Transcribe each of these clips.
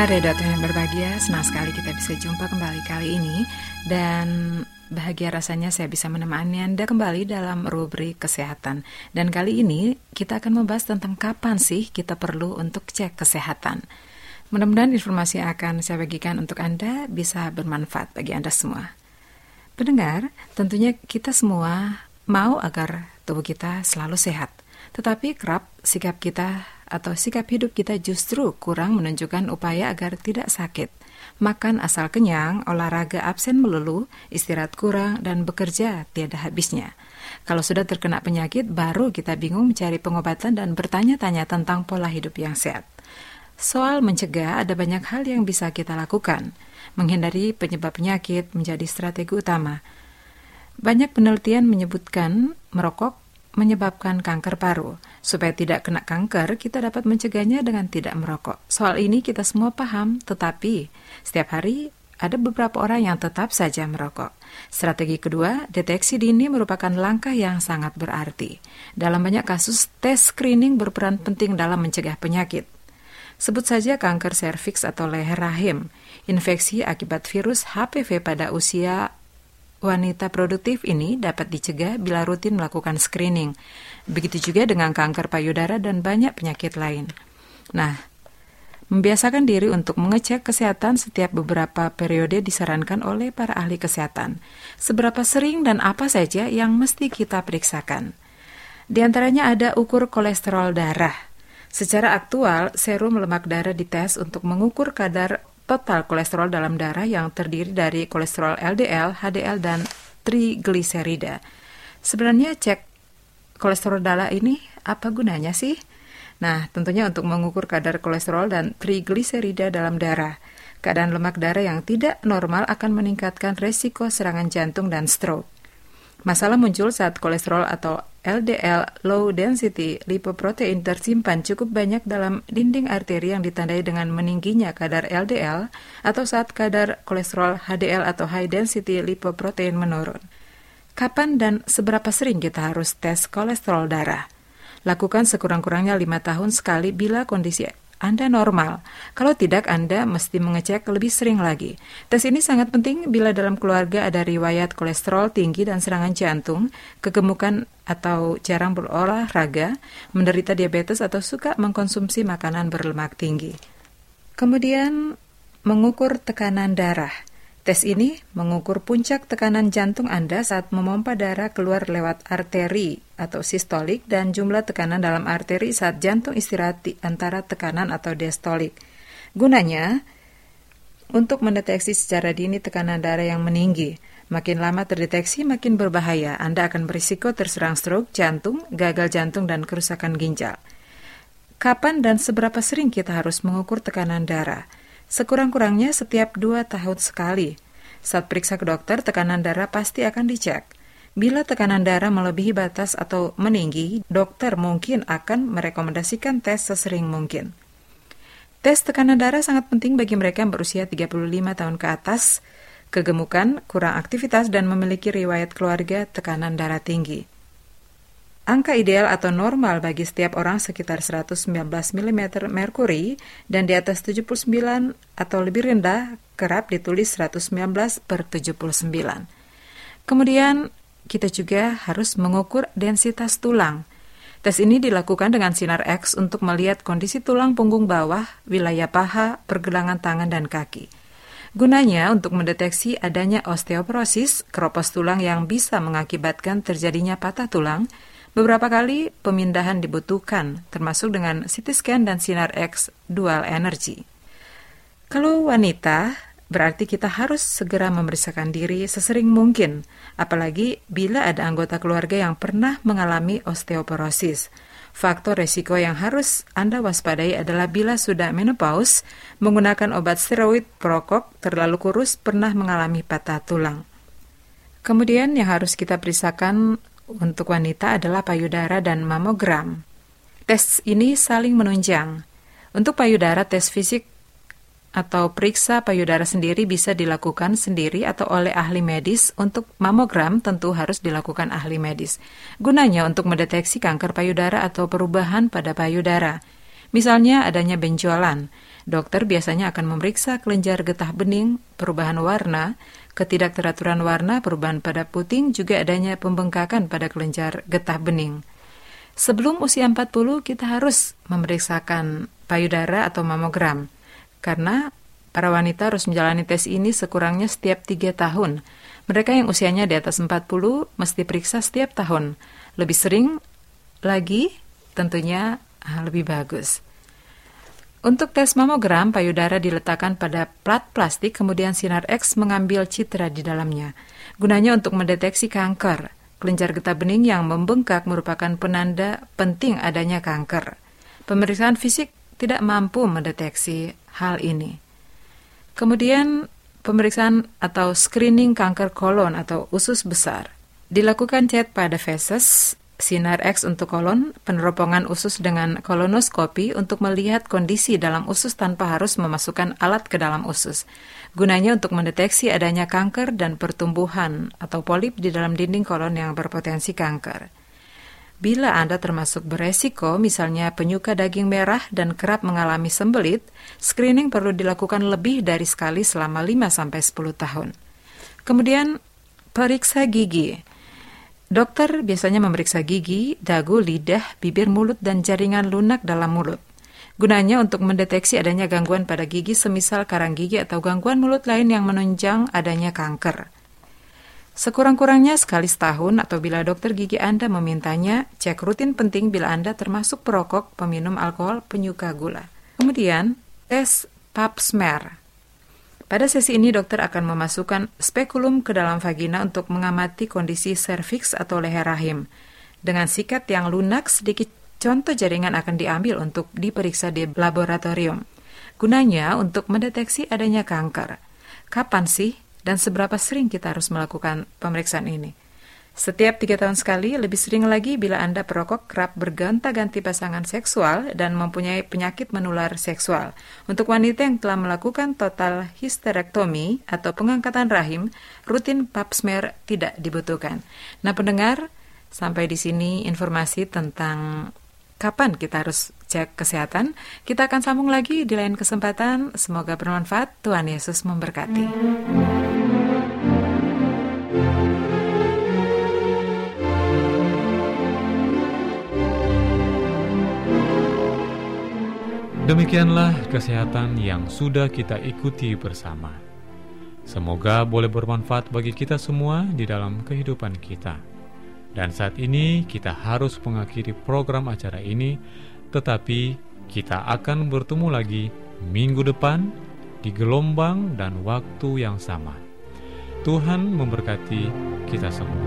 Pendengar redator yang berbahagia, senang sekali kita bisa jumpa kembali kali ini dan bahagia rasanya saya bisa menemani Anda kembali dalam rubrik kesehatan. Dan kali ini kita akan membahas tentang kapan sih kita perlu untuk cek kesehatan. Mudah-mudahan informasi yang akan saya bagikan untuk Anda bisa bermanfaat bagi Anda semua. Pendengar, tentunya kita semua mau agar tubuh kita selalu sehat. Tetapi kerap sikap kita atau sikap hidup kita justru kurang menunjukkan upaya agar tidak sakit. Makan asal kenyang, olahraga absen melulu, istirahat kurang, dan bekerja tiada habisnya. Kalau sudah terkena penyakit, baru kita bingung mencari pengobatan dan bertanya-tanya tentang pola hidup yang sehat. Soal mencegah, ada banyak hal yang bisa kita lakukan. Menghindari penyebab penyakit menjadi strategi utama. Banyak penelitian menyebutkan merokok menyebabkan kanker paru. Supaya tidak kena kanker, kita dapat mencegahnya dengan tidak merokok. Soal ini kita semua paham, tetapi setiap hari ada beberapa orang yang tetap saja merokok. Strategi kedua, deteksi dini merupakan langkah yang sangat berarti. Dalam banyak kasus, tes screening berperan penting dalam mencegah penyakit. Sebut saja kanker serviks atau leher rahim, infeksi akibat virus HPV pada usia Wanita produktif ini dapat dicegah bila rutin melakukan screening. Begitu juga dengan kanker payudara dan banyak penyakit lain. Nah, membiasakan diri untuk mengecek kesehatan setiap beberapa periode disarankan oleh para ahli kesehatan. Seberapa sering dan apa saja yang mesti kita periksakan. Di antaranya ada ukur kolesterol darah. Secara aktual, serum lemak darah dites untuk mengukur kadar total kolesterol dalam darah yang terdiri dari kolesterol LDL, HDL, dan trigliserida. Sebenarnya cek kolesterol darah ini apa gunanya sih? Nah, tentunya untuk mengukur kadar kolesterol dan trigliserida dalam darah. Keadaan lemak darah yang tidak normal akan meningkatkan resiko serangan jantung dan stroke. Masalah muncul saat kolesterol atau LDL low density lipoprotein tersimpan cukup banyak dalam dinding arteri yang ditandai dengan meningginya kadar LDL atau saat kadar kolesterol HDL atau high density lipoprotein menurun. Kapan dan seberapa sering kita harus tes kolesterol darah? Lakukan sekurang-kurangnya lima tahun sekali bila kondisi anda normal. Kalau tidak, Anda mesti mengecek lebih sering lagi. Tes ini sangat penting bila dalam keluarga ada riwayat kolesterol tinggi dan serangan jantung, kegemukan atau jarang berolahraga, menderita diabetes atau suka mengkonsumsi makanan berlemak tinggi. Kemudian, mengukur tekanan darah. Tes ini mengukur puncak tekanan jantung Anda saat memompa darah keluar lewat arteri atau sistolik dan jumlah tekanan dalam arteri saat jantung istirahat di antara tekanan atau diastolik. Gunanya untuk mendeteksi secara dini tekanan darah yang meninggi. Makin lama terdeteksi, makin berbahaya. Anda akan berisiko terserang stroke, jantung, gagal jantung, dan kerusakan ginjal. Kapan dan seberapa sering kita harus mengukur tekanan darah? Sekurang-kurangnya setiap dua tahun sekali. Saat periksa ke dokter, tekanan darah pasti akan dicek. Bila tekanan darah melebihi batas atau meninggi, dokter mungkin akan merekomendasikan tes sesering mungkin. Tes tekanan darah sangat penting bagi mereka yang berusia 35 tahun ke atas, kegemukan, kurang aktivitas, dan memiliki riwayat keluarga tekanan darah tinggi. Angka ideal atau normal bagi setiap orang sekitar 119 mm merkuri dan di atas 79 atau lebih rendah kerap ditulis 119 per 79. Kemudian kita juga harus mengukur densitas tulang. Tes ini dilakukan dengan sinar X untuk melihat kondisi tulang punggung bawah, wilayah paha, pergelangan tangan, dan kaki. Gunanya untuk mendeteksi adanya osteoporosis, keropos tulang yang bisa mengakibatkan terjadinya patah tulang, Beberapa kali pemindahan dibutuhkan, termasuk dengan CT scan dan sinar X dual energy. Kalau wanita, berarti kita harus segera memeriksakan diri sesering mungkin, apalagi bila ada anggota keluarga yang pernah mengalami osteoporosis. Faktor resiko yang harus Anda waspadai adalah bila sudah menopause, menggunakan obat steroid, perokok, terlalu kurus, pernah mengalami patah tulang. Kemudian yang harus kita periksakan untuk wanita adalah payudara dan mamogram. Tes ini saling menunjang. Untuk payudara, tes fisik atau periksa payudara sendiri bisa dilakukan sendiri atau oleh ahli medis. Untuk mamogram tentu harus dilakukan ahli medis. Gunanya untuk mendeteksi kanker payudara atau perubahan pada payudara. Misalnya adanya benjolan. Dokter biasanya akan memeriksa kelenjar getah bening, perubahan warna, ketidakteraturan warna, perubahan pada puting, juga adanya pembengkakan pada kelenjar getah bening. Sebelum usia 40, kita harus memeriksakan payudara atau mamogram. Karena para wanita harus menjalani tes ini sekurangnya setiap tiga tahun. Mereka yang usianya di atas 40 mesti periksa setiap tahun. Lebih sering lagi tentunya ah, lebih bagus. Untuk tes mamogram, payudara diletakkan pada plat plastik, kemudian sinar X mengambil citra di dalamnya. Gunanya untuk mendeteksi kanker. Kelenjar getah bening yang membengkak merupakan penanda penting adanya kanker. Pemeriksaan fisik tidak mampu mendeteksi hal ini. Kemudian, pemeriksaan atau screening kanker kolon atau usus besar. Dilakukan chat pada feses sinar X untuk kolon, peneropongan usus dengan kolonoskopi untuk melihat kondisi dalam usus tanpa harus memasukkan alat ke dalam usus. Gunanya untuk mendeteksi adanya kanker dan pertumbuhan atau polip di dalam dinding kolon yang berpotensi kanker. Bila Anda termasuk beresiko, misalnya penyuka daging merah dan kerap mengalami sembelit, screening perlu dilakukan lebih dari sekali selama 5-10 tahun. Kemudian, periksa gigi. Dokter biasanya memeriksa gigi, dagu, lidah, bibir, mulut, dan jaringan lunak dalam mulut. Gunanya untuk mendeteksi adanya gangguan pada gigi semisal karang gigi atau gangguan mulut lain yang menunjang adanya kanker. Sekurang-kurangnya sekali setahun atau bila dokter gigi Anda memintanya, cek rutin penting bila Anda termasuk perokok, peminum alkohol, penyuka gula. Kemudian, tes pap smear. Pada sesi ini dokter akan memasukkan spekulum ke dalam vagina untuk mengamati kondisi serviks atau leher rahim. Dengan sikat yang lunak, sedikit contoh jaringan akan diambil untuk diperiksa di laboratorium. Gunanya untuk mendeteksi adanya kanker. Kapan sih dan seberapa sering kita harus melakukan pemeriksaan ini? Setiap tiga tahun sekali, lebih sering lagi bila Anda perokok kerap berganti-ganti pasangan seksual dan mempunyai penyakit menular seksual. Untuk wanita yang telah melakukan total histerektomi atau pengangkatan rahim, rutin pap smear tidak dibutuhkan. Nah pendengar, sampai di sini informasi tentang kapan kita harus cek kesehatan. Kita akan sambung lagi di lain kesempatan. Semoga bermanfaat. Tuhan Yesus memberkati. Demikianlah kesehatan yang sudah kita ikuti bersama. Semoga boleh bermanfaat bagi kita semua di dalam kehidupan kita. Dan saat ini kita harus mengakhiri program acara ini, tetapi kita akan bertemu lagi minggu depan di gelombang dan waktu yang sama. Tuhan memberkati kita semua.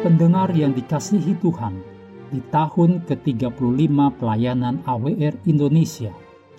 Pendengar yang dikasihi Tuhan, di tahun ke-35 pelayanan AWR Indonesia,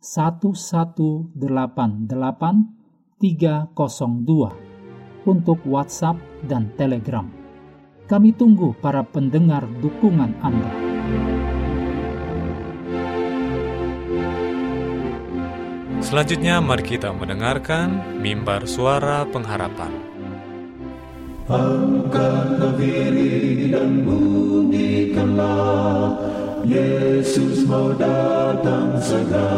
1188 302 untuk WhatsApp dan Telegram. Kami tunggu para pendengar dukungan Anda. Selanjutnya mari kita mendengarkan mimbar suara pengharapan Angkatlah diri dan bunyikanlah Yesus mau datang segera.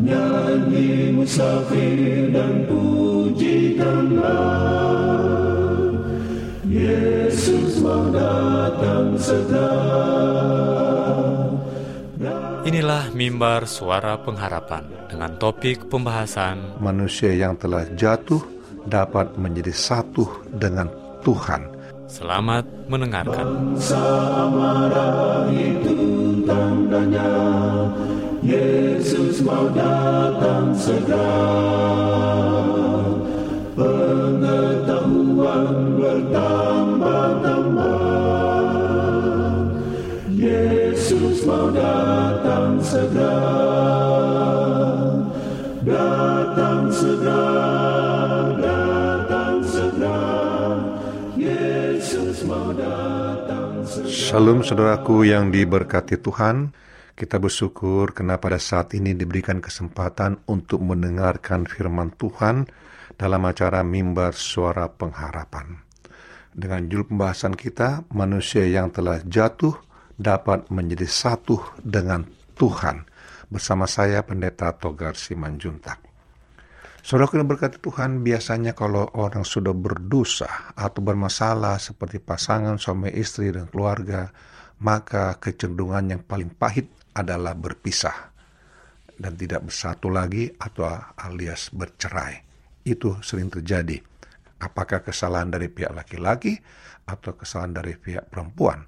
Nyanyi musafir dan pujikanlah. Yesus mau datang segera. Inilah mimbar suara pengharapan dengan topik pembahasan manusia yang telah jatuh dapat menjadi satu dengan Tuhan. Selamat mendengarkan. itu tandanya Yesus mau datang segera. Pengetahuan bertambah-tambah. Yesus mau datang segera. Datang segera. Salam saudaraku yang diberkati Tuhan. Kita bersyukur karena pada saat ini diberikan kesempatan untuk mendengarkan firman Tuhan dalam acara Mimbar Suara Pengharapan. Dengan judul pembahasan kita, manusia yang telah jatuh dapat menjadi satu dengan Tuhan. Bersama saya Pendeta Togar Simanjuntak. Saudara yang berkati Tuhan, biasanya kalau orang sudah berdosa atau bermasalah seperti pasangan, suami istri, dan keluarga, maka kecenderungan yang paling pahit adalah berpisah dan tidak bersatu lagi atau alias bercerai. Itu sering terjadi. Apakah kesalahan dari pihak laki-laki atau kesalahan dari pihak perempuan?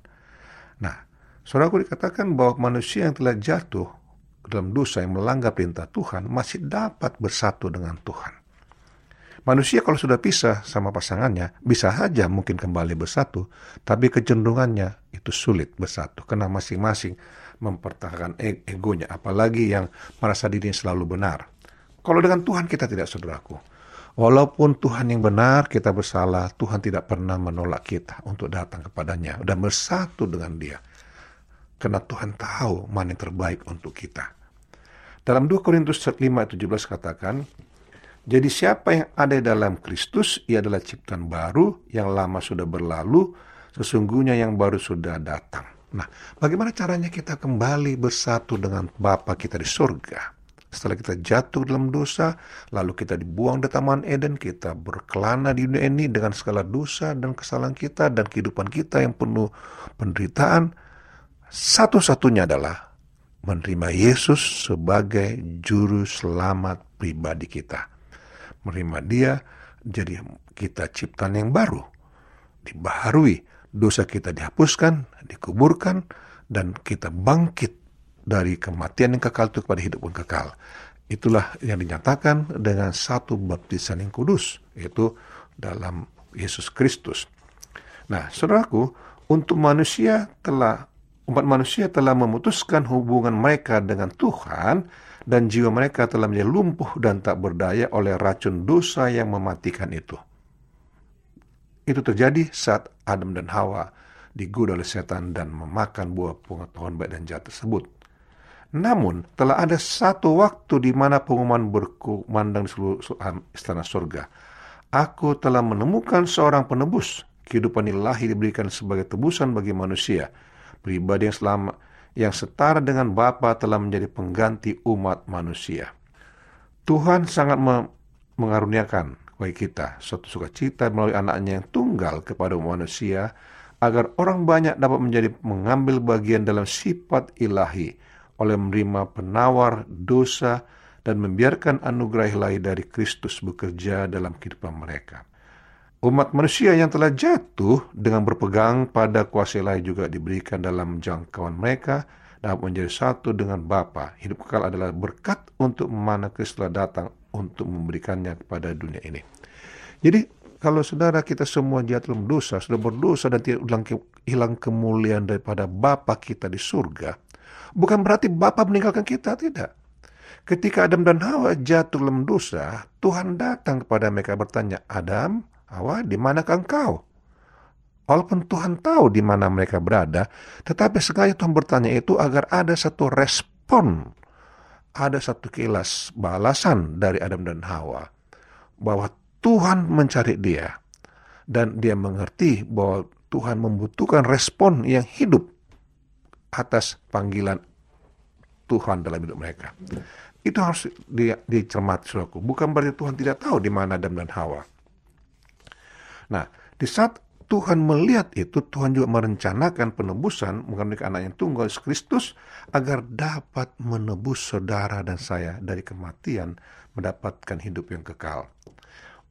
Nah, saudaraku dikatakan bahwa manusia yang telah jatuh dalam dosa yang melanggar perintah Tuhan masih dapat bersatu dengan Tuhan. Manusia kalau sudah pisah sama pasangannya, bisa saja mungkin kembali bersatu, tapi kecenderungannya itu sulit bersatu, karena masing-masing mempertahankan e- egonya, apalagi yang merasa dirinya selalu benar. Kalau dengan Tuhan kita tidak saudaraku. Walaupun Tuhan yang benar, kita bersalah, Tuhan tidak pernah menolak kita untuk datang kepadanya dan bersatu dengan dia. Karena Tuhan tahu mana yang terbaik untuk kita. Dalam 2 Korintus 5 ayat 17 katakan, jadi siapa yang ada dalam Kristus, ia adalah ciptaan baru, yang lama sudah berlalu, sesungguhnya yang baru sudah datang. Nah, bagaimana caranya kita kembali bersatu dengan Bapa kita di surga? Setelah kita jatuh dalam dosa, lalu kita dibuang dari Taman Eden, kita berkelana di dunia ini dengan segala dosa dan kesalahan kita dan kehidupan kita yang penuh penderitaan. Satu-satunya adalah menerima Yesus sebagai juru selamat pribadi kita menerima dia, jadi kita ciptaan yang baru, dibaharui, dosa kita dihapuskan, dikuburkan, dan kita bangkit dari kematian yang kekal itu kepada hidup yang kekal. Itulah yang dinyatakan dengan satu baptisan yang kudus, yaitu dalam Yesus Kristus. Nah, saudaraku, untuk manusia telah umat manusia telah memutuskan hubungan mereka dengan Tuhan dan jiwa mereka telah menjadi lumpuh dan tak berdaya oleh racun dosa yang mematikan itu. Itu terjadi saat Adam dan Hawa digoda oleh setan dan memakan buah pengetahuan baik dan jahat tersebut. Namun, telah ada satu waktu di mana pengumuman berkumandang di seluruh istana surga. Aku telah menemukan seorang penebus. Kehidupan ilahi diberikan sebagai tebusan bagi manusia. Pribadi yang selama yang setara dengan Bapa telah menjadi pengganti umat manusia. Tuhan sangat mengaruniakan bagi kita suatu sukacita melalui anaknya yang tunggal kepada manusia agar orang banyak dapat menjadi mengambil bagian dalam sifat ilahi oleh menerima penawar dosa dan membiarkan anugerah ilahi dari Kristus bekerja dalam kehidupan mereka. Umat manusia yang telah jatuh dengan berpegang pada kuasa ilahi juga diberikan dalam jangkauan mereka dapat menjadi satu dengan Bapa. Hidup kekal adalah berkat untuk mana Kristus datang untuk memberikannya kepada dunia ini. Jadi kalau saudara kita semua jatuh dalam dosa, sudah berdosa dan tidak hilang, hilang kemuliaan daripada Bapa kita di surga, bukan berarti Bapa meninggalkan kita, tidak. Ketika Adam dan Hawa jatuh dalam dosa, Tuhan datang kepada mereka bertanya, Adam, Hawa, di manakah engkau? Walaupun Tuhan tahu di mana mereka berada, tetapi sekali Tuhan bertanya itu agar ada satu respon, ada satu kilas balasan dari Adam dan Hawa bahwa Tuhan mencari dia dan dia mengerti bahwa Tuhan membutuhkan respon yang hidup atas panggilan Tuhan dalam hidup mereka. Itu harus dicermati, saudaraku. Bukan berarti Tuhan tidak tahu di mana Adam dan Hawa. Nah, di saat Tuhan melihat itu, Tuhan juga merencanakan penebusan mengenai anak yang tunggal Kristus agar dapat menebus saudara dan saya dari kematian mendapatkan hidup yang kekal.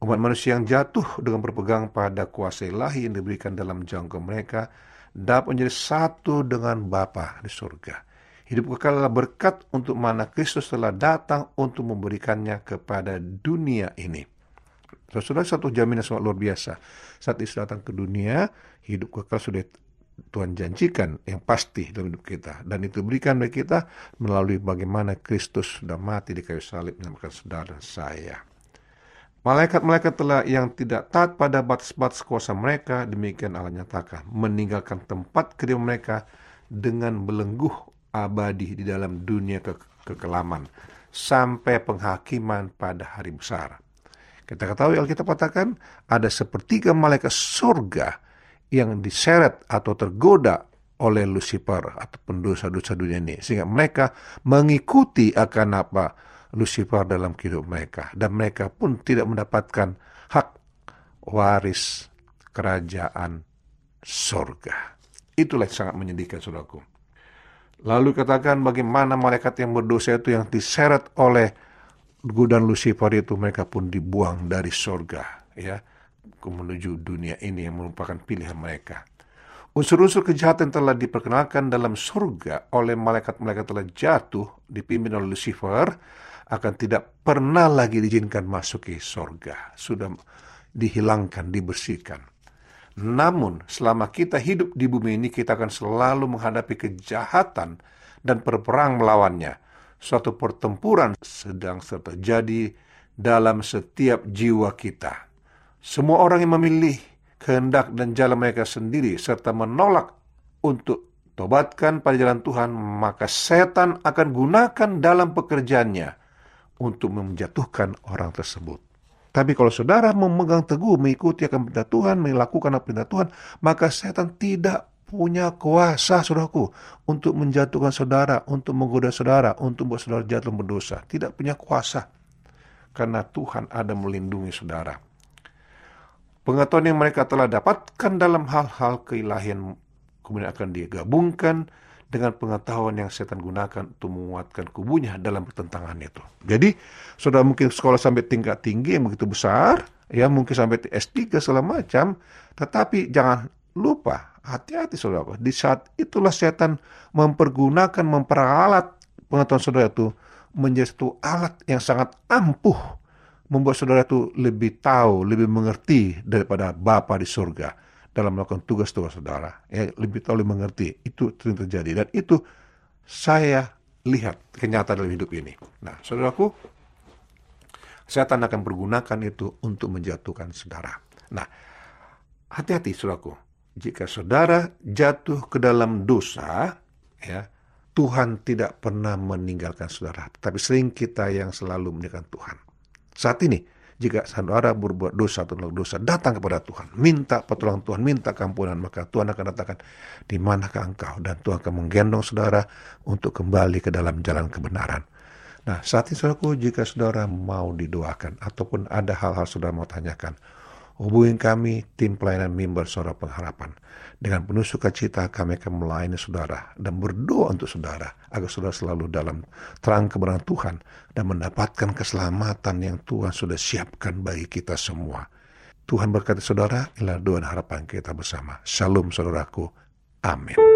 Umat manusia yang jatuh dengan berpegang pada kuasa ilahi yang diberikan dalam jangkau mereka dapat menjadi satu dengan Bapa di surga. Hidup kekal adalah berkat untuk mana Kristus telah datang untuk memberikannya kepada dunia ini. Saudara satu jaminan sangat luar biasa. Saat Yesus datang ke dunia, hidup kekal sudah Tuhan janjikan yang pasti dalam hidup kita. Dan itu berikan bagi kita melalui bagaimana Kristus sudah mati di kayu salib menyelamatkan saudara dan saya. Malaikat-malaikat telah yang tidak taat pada batas-batas kuasa mereka, demikian Allah nyatakan, meninggalkan tempat kediaman mereka dengan belengguh abadi di dalam dunia ke kekelaman, sampai penghakiman pada hari besar. Kita ketahui Alkitab katakan, ada sepertiga malaikat surga yang diseret atau tergoda oleh Lucifer atau pendosa-dosa dunia ini. Sehingga mereka mengikuti akan apa Lucifer dalam kehidupan mereka. Dan mereka pun tidak mendapatkan hak waris kerajaan surga. Itulah yang sangat menyedihkan saudaraku. Lalu katakan bagaimana malaikat yang berdosa itu yang diseret oleh godaan Lucifer itu mereka pun dibuang dari surga ya menuju dunia ini yang merupakan pilihan mereka. Unsur-unsur kejahatan telah diperkenalkan dalam surga oleh malaikat-malaikat telah jatuh dipimpin oleh Lucifer akan tidak pernah lagi diizinkan masuk ke surga. Sudah dihilangkan, dibersihkan. Namun, selama kita hidup di bumi ini, kita akan selalu menghadapi kejahatan dan berperang melawannya. Suatu pertempuran sedang terjadi dalam setiap jiwa kita. Semua orang yang memilih kehendak dan jalan mereka sendiri serta menolak untuk tobatkan pada jalan Tuhan, maka setan akan gunakan dalam pekerjaannya untuk menjatuhkan orang tersebut. Tapi kalau saudara memegang teguh, mengikuti akan perintah Tuhan, melakukan perintah Tuhan, maka setan tidak punya kuasa, saudaraku, untuk menjatuhkan saudara, untuk menggoda saudara, untuk membuat saudara jatuh berdosa. Tidak punya kuasa. Karena Tuhan ada melindungi saudara. Pengetahuan yang mereka telah dapatkan dalam hal-hal keilahian kemudian akan digabungkan dengan pengetahuan yang setan gunakan untuk menguatkan kubunya dalam pertentangan itu. Jadi, saudara mungkin sekolah sampai tingkat tinggi yang begitu besar, ya mungkin sampai S3 segala macam, tetapi jangan lupa, hati-hati saudara, di saat itulah setan mempergunakan, memperalat pengetahuan saudara itu menjadi satu alat yang sangat ampuh membuat saudara itu lebih tahu, lebih mengerti daripada Bapa di surga dalam melakukan tugas-tugas saudara. Ya, lebih tahu, lebih mengerti. Itu sering terjadi. Dan itu saya lihat kenyataan dalam hidup ini. Nah, saudaraku, setan akan pergunakan itu untuk menjatuhkan saudara. Nah, hati-hati saudaraku. Jika saudara jatuh ke dalam dosa, ya, Tuhan tidak pernah meninggalkan saudara. Tapi sering kita yang selalu meninggalkan Tuhan. Saat ini, jika saudara berbuat dosa atau dosa, datang kepada Tuhan. Minta pertolongan Tuhan, minta keampunan. Maka Tuhan akan katakan, di manakah engkau? Dan Tuhan akan menggendong saudara untuk kembali ke dalam jalan kebenaran. Nah, saat ini saudaraku, jika saudara mau didoakan, ataupun ada hal-hal saudara mau tanyakan, hubungi kami, tim pelayanan mimbar suara pengharapan. Dengan penuh sukacita kami akan melayani saudara dan berdoa untuk saudara agar saudara selalu dalam terang kebenaran Tuhan dan mendapatkan keselamatan yang Tuhan sudah siapkan bagi kita semua. Tuhan berkati saudara, inilah doa dan harapan kita bersama. Shalom saudaraku. Amin.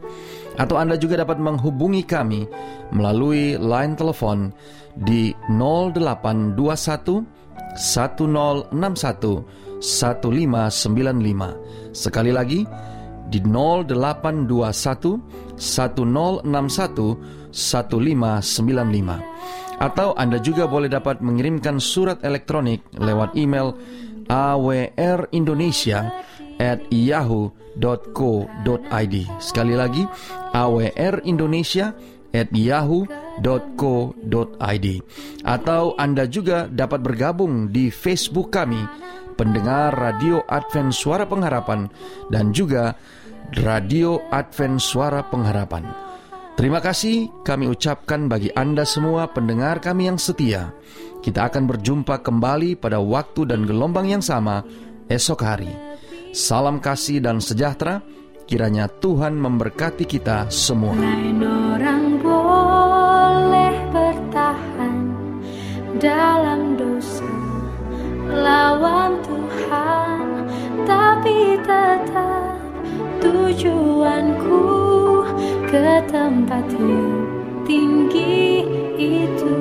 atau Anda juga dapat menghubungi kami melalui line telepon di 0821 1061 1595. Sekali lagi di 0821 1061 1595. Atau Anda juga boleh dapat mengirimkan surat elektronik lewat email awrindonesia at yahoo.co.id Sekali lagi awrindonesia at yahoo.co.id Atau Anda juga dapat bergabung di Facebook kami pendengar Radio Advent Suara Pengharapan dan juga Radio Advent Suara Pengharapan. Terima kasih kami ucapkan bagi Anda semua pendengar kami yang setia. Kita akan berjumpa kembali pada waktu dan gelombang yang sama esok hari. Salam kasih dan sejahtera, kiranya Tuhan memberkati kita semua. Lain orang boleh bertahan dalam dosa lawan Tuhan tapi tetap tujuanku ke tempat yang tinggi itu